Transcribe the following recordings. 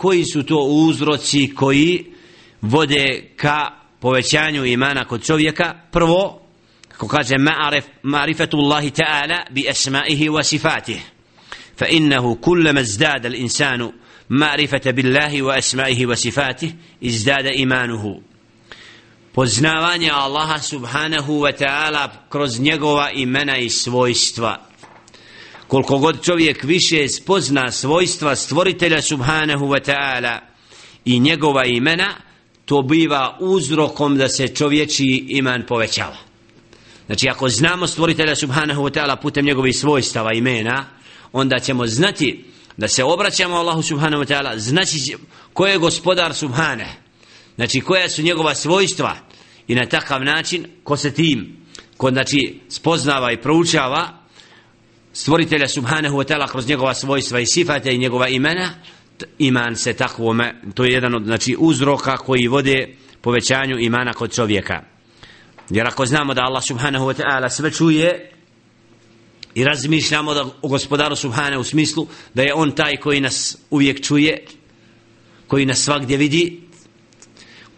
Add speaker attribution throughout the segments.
Speaker 1: koji su to uzroci koji vode ka povećanju imana kod čovjeka? Prvo kako kaže ma'arif, ma'rifatullahi ta'ala bi asma'ihi wa sifatih fa innahu kullama izdada al-insanu ma'rifata billahi wa asma'ihi wa sifatih izdada imanuhu. Poznavanje Allaha subhanahu wa ta'ala kroz njegova imena i svojstva koliko god čovjek više spozna svojstva stvoritelja subhanahu wa ta'ala i njegova imena to biva uzrokom da se čovječi iman povećava. Znači ako znamo stvoritelja subhanahu wa ta'ala putem njegovih svojstava imena onda ćemo znati da se obraćamo Allahu subhanahu wa ta'ala znači ko je gospodar subhane? Znači koja su njegova svojstva? I na takav način ko se tim? Ko znači spoznava i proučava stvoritelja subhanahu wa ta'ala kroz njegova svojstva i sifate i njegova imena iman se takvome to je jedan od znači uzroka koji vode povećanju imana kod čovjeka. Jer ako znamo da Allah subhanahu wa ta'ala sve čuje i razmišljamo da o gospodaru subhanahu u smislu da je on taj koji nas uvijek čuje koji nas svakdje vidi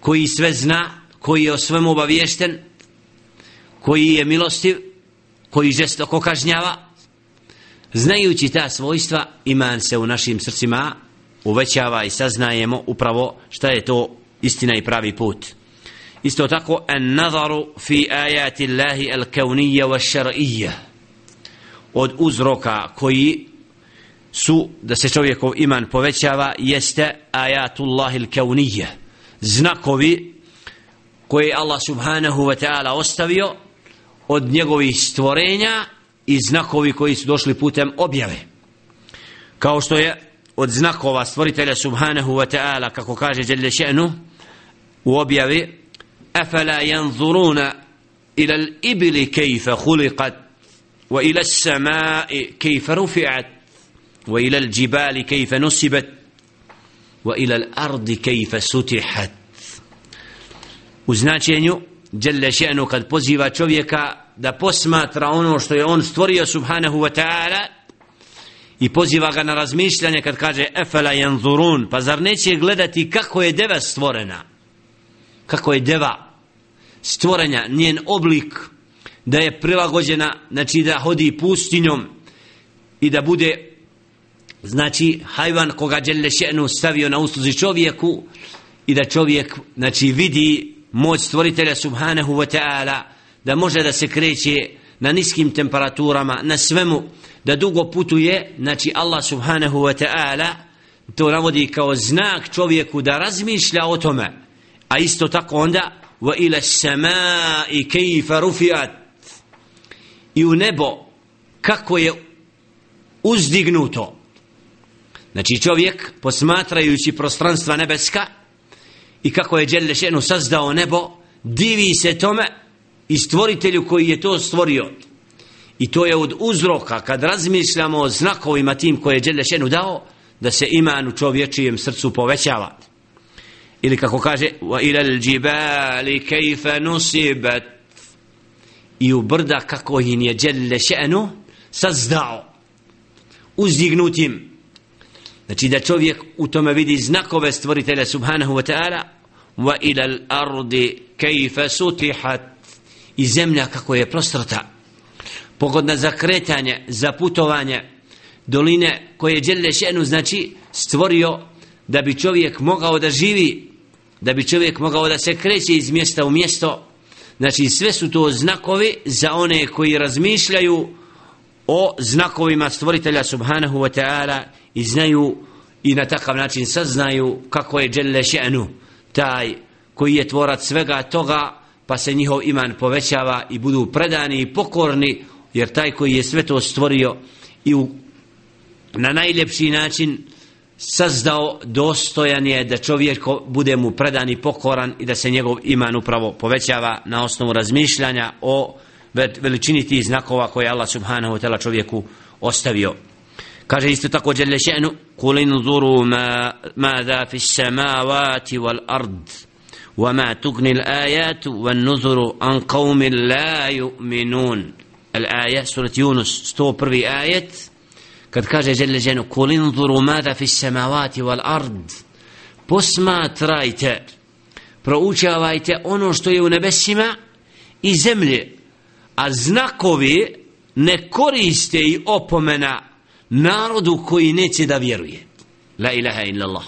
Speaker 1: koji sve zna koji je o svemu obaviješten koji je milostiv koji žestoko kažnjava Znajući ta svojstva, iman se u našim srcima uvećava i saznajemo upravo šta je to istina i pravi put. Isto tako, en nazaru fi ajati Allahi al kaunija wa šar'ija. Od uzroka koji su, da se čovjekov iman povećava, jeste ajatullahi al kaunija. Znakovi koje Allah subhanahu wa ta'ala ostavio od njegovih stvorenja i znakovi koji su došli putem objave. Kao što je od znakova stvoritelja subhanahu wa ta'ala kako kaže Jelle še'nu u objavi afala yanzuruna ila al-ibli kayfa khuliqat wa ila as-sama'i kayfa rufi'at wa ila al-jibali kayfa nusibat wa ila al-ardi kayfa sutihat. U značenju Jelle še'nu kad poziva čovjeka da posmatra ono što je on stvorio subhanahu wa ta'ala i poziva ga na razmišljanje kad kaže efela yanzurun? Pa zar neće gledati kako je deva stvorena? Kako je deva stvorenja njen oblik da je prilagođena znači da hodi pustinjom i da bude znači hajvan koga Đelle še'nu stavio na usluzi čovjeku i da čovjek znači vidi moć stvoritelja subhanahu wa ta'ala da može da se kreće na niskim temperaturama, na svemu, da dugo putuje, znači Allah subhanahu wa ta'ala to navodi kao znak čovjeku da razmišlja o tome. A isto tako onda, wa ila samai kejfa rufiat i u nebo kako je uzdignuto. Znači čovjek posmatrajući prostranstva nebeska i kako je Đelešenu sazdao nebo, divi se tome i stvoritelju koji je to stvorio. I to je od uzroka kad razmišljamo o znakovima tim koje je Đelešenu dao, da se iman u čovječijem srcu povećava. Ili kako kaže, wa ilal džibali kejfe nusibat i u brda kako im je Đelešenu sazdao uzdignutim. Znači da čovjek u tome vidi znakove stvoritelja subhanahu wa ta'ala wa ilal ardi kejfe sutihat i zemlja kako je prostrata pogodna za kretanje za putovanje doline koje je Đelle Šenu znači stvorio da bi čovjek mogao da živi da bi čovjek mogao da se kreće iz mjesta u mjesto. Znači sve su to znakovi za one koji razmišljaju o znakovima stvoritelja subhanahu wa ta'ala i znaju i na takav način saznaju kako je Đelle Šenu taj koji je tvorac svega toga pa se njihov iman povećava i budu predani i pokorni jer taj koji je sve to stvorio i u, na najljepši način sazdao dostojan je da čovjek bude mu predan i pokoran i da se njegov iman upravo povećava na osnovu razmišljanja o veličini tih znakova koje Allah subhanahu wa ta'ala čovjeku ostavio. Kaže isto tako Đelešenu Kulin zuru ma, ma da fi samavati wal ard وما تغني الآيات والنذر عن قوم لا يؤمنون الآية سورة يونس ستو بري آية قد كاجة جل جانو قل انظروا ماذا في السماوات والأرض posmatrajte proučavajte ono što je u nebesima i zemlje a znakovi ne koriste i opomena narodu koji neće da vjeruje la ilaha illallah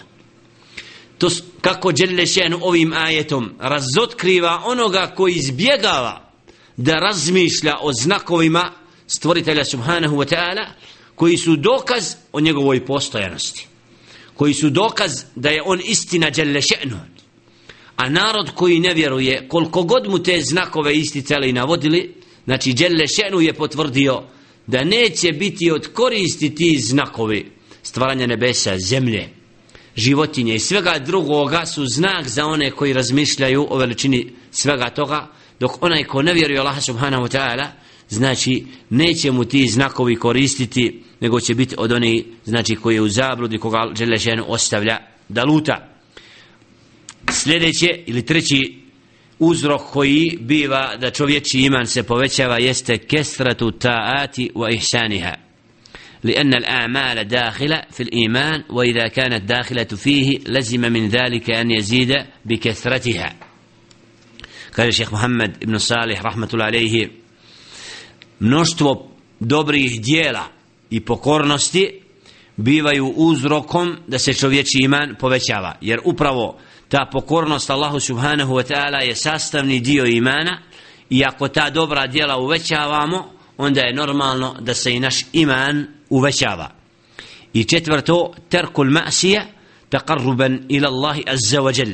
Speaker 1: to kako Đelešen ovim ajetom razotkriva onoga koji izbjegava da razmišlja o znakovima stvoritelja subhanahu wa ta'ala koji su dokaz o njegovoj postojanosti koji su dokaz da je on istina Đelešenu a narod koji ne vjeruje koliko god mu te znakove isticali i navodili znači Đelešenu je potvrdio da neće biti od koristi ti znakovi stvaranja nebesa, zemlje životinje i svega drugoga su znak za one koji razmišljaju o veličini svega toga, dok onaj ko ne vjeruje Allah subhanahu wa ta'ala, znači neće mu ti znakovi koristiti, nego će biti od onih znači koji je u zabludi koga Đelešenu ostavlja da luta. Sljedeće ili treći uzrok koji biva da čovječi iman se povećava jeste kesratu ta'ati wa ihsaniha. لأن الأعمال داخلة في الإيمان وإذا كانت داخلة فيه لزم من ذلك أن يزيد بكثرتها قال الشيخ محمد بن صالح رحمة الله عليه mnoštvo dobrih dijela i pokornosti bivaju uzrokom da se čovječi iman povećava jer upravo ta pokornost Allahu subhanahu wa ta'ala je sastavni dio imana i ako ta dobra dijela uvećavamo onda je normalno da se i naš iman uvećava. I četvrto, terkul ma'sija taqarruban ila Allahi azza wa jal.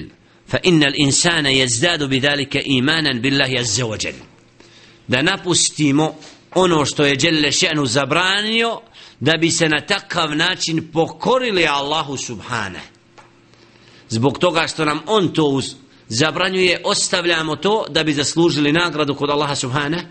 Speaker 1: Fa inna l'insana jezdadu bidalika imanan billahi azza wa jal. Da napustimo ono što je Jelle še'nu zabranio da bi se na takav način pokorili Allahu subhane. Zbog toga što nam on to zabranjuje, ostavljamo to da bi zaslužili nagradu kod Allaha subhane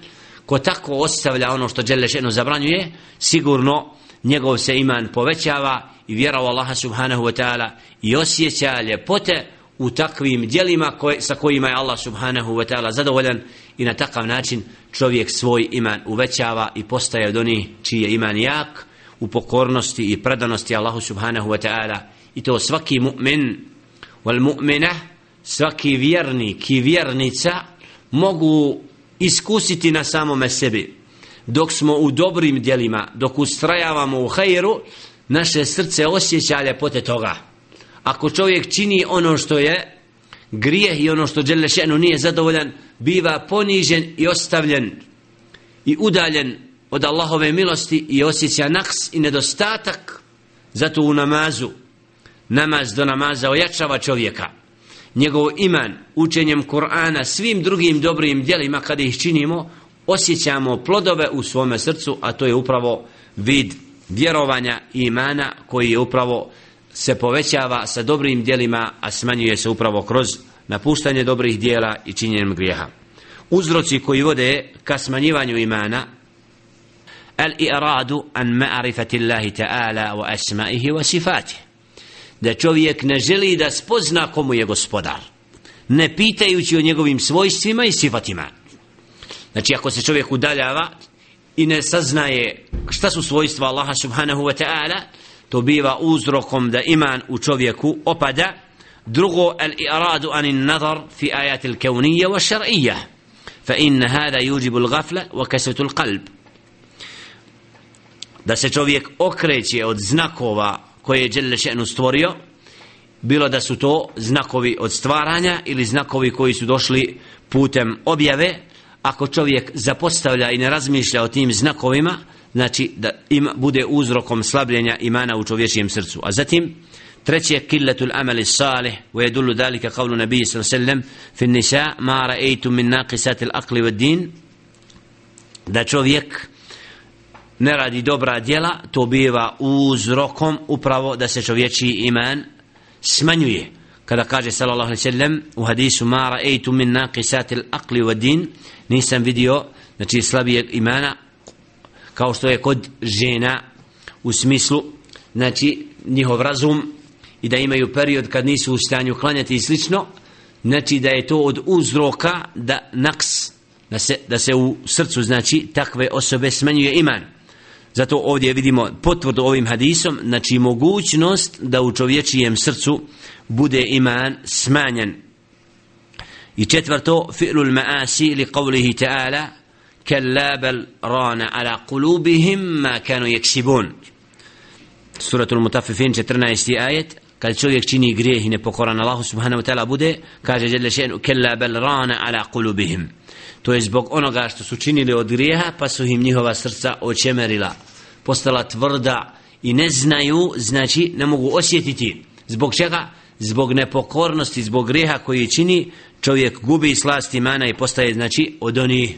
Speaker 1: ko tako ostavlja ono što Đelešenu zabranjuje, sigurno njegov se iman povećava i vjera u Allaha subhanahu wa ta'ala i osjeća ljepote u takvim dijelima koje, sa kojima je Allah subhanahu wa ta'ala zadovoljan i na takav način čovjek svoj iman uvećava i postaje od onih čiji je iman jak u pokornosti i predanosti Allahu subhanahu wa ta'ala. I to svaki mu'min wal mu'mina svaki vjernik i vjernica mogu iskusiti na samome sebi. Dok smo u dobrim dijelima dok ustrajavamo u hajru naše srce osjeća ljepote toga. Ako čovjek čini ono što je grijeh i ono što Đelešenu nije zadovoljan biva ponižen i ostavljen i udaljen od Allahove milosti i osjeća naks i nedostatak. Zato u namazu namaz do namaza ojačava čovjeka njegov iman učenjem Kur'ana svim drugim dobrim djelima kada ih činimo osjećamo plodove u svome srcu a to je upravo vid vjerovanja i imana koji je upravo se povećava sa dobrim djelima a smanjuje se upravo kroz napuštanje dobrih djela i činjenjem grijeha. Uzroci koji vode ka smanjivanju imana al-i'radu an ma'rifati Allahi ta'ala wa asma'ihi wa sifatihi da čovjek ne želi da spozna komu je gospodar ne pitajući o njegovim svojstvima i sifatima. Znači ako se čovjek udaljava i ne saznaje šta su svojstva Allaha subhanahu wa ta'ala to biva uzrokom da iman u čovjeku opada. Drugo al-i'radu anin nazar fi ajati al-kaunija wa šar'ije fa inna hada yujibu al-gafla wa kasatu al-qalb da se čovjek okreće od znakova koje je Đelle še'nu stvorio bilo da su to znakovi od stvaranja ili znakovi koji su došli putem objave ako čovjek zapostavlja i ne razmišlja o tim znakovima znači da im bude uzrokom slabljenja imana u čovječijem srcu. A zatim treće killetu l'amali salih wa jedullu dalika qavlu nabiji sallam fi nisa ma ra'eitu min naqisati l'akli wa din da čovjek ne radi dobra djela, to biva uzrokom upravo da se čovječi iman smanjuje. Kada kaže sallallahu alejhi ve sellem u hadisu ma ra'aytu min naqisati al-aqli wa din nisam vidio znači slabijeg imana kao što je kod žena u smislu znači njihov razum i da imaju period kad nisu u stanju klanjati i slično znači da je to od uzroka da naks da se, da se u srcu znači takve osobe smanjuje iman Zato ovdje vidimo potvrdu ovim hadisom, znači mogućnost da u čovječijem srcu bude iman smanjen. I četvrto, fi'lul ma'asi li qavlihi ta'ala, kalla bel rana ala kulubihim ma kanu jeksibun. Suratul Mutafifin 14. ajet, kad čovjek čini grijeh i nepokoran Allahu subhanahu wa ta'ala bude, kaže žele še'nu, kalla bel rana ala kulubihim. To je zbog onoga što su činili od grijeha, pa su im njihova srca očemerila, postala tvrda i ne znaju, znači ne mogu osjetiti. Zbog čega? Zbog nepokornosti, zbog grijeha koji čini, čovjek gubi slast imana i postaje, znači, od onih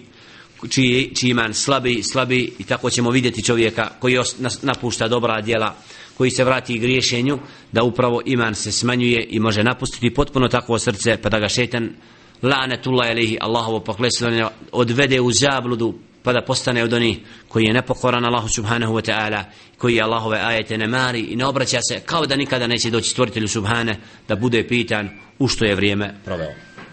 Speaker 1: čiji, čiji iman slabi, slabi i tako ćemo vidjeti čovjeka koji napušta dobra djela, koji se vrati griješenju, da upravo iman se smanjuje i može napustiti potpuno takvo srce, pa da ga šetan lanetullah alihi Allahovo poklesljanje odvede u zabludu pa da postane od onih koji je nepokoran Allahu subhanahu wa ta'ala koji Allahove ajete ne mari i ne obraća se kao da nikada neće doći stvoritelju subhane da bude pitan u što je vrijeme proveo.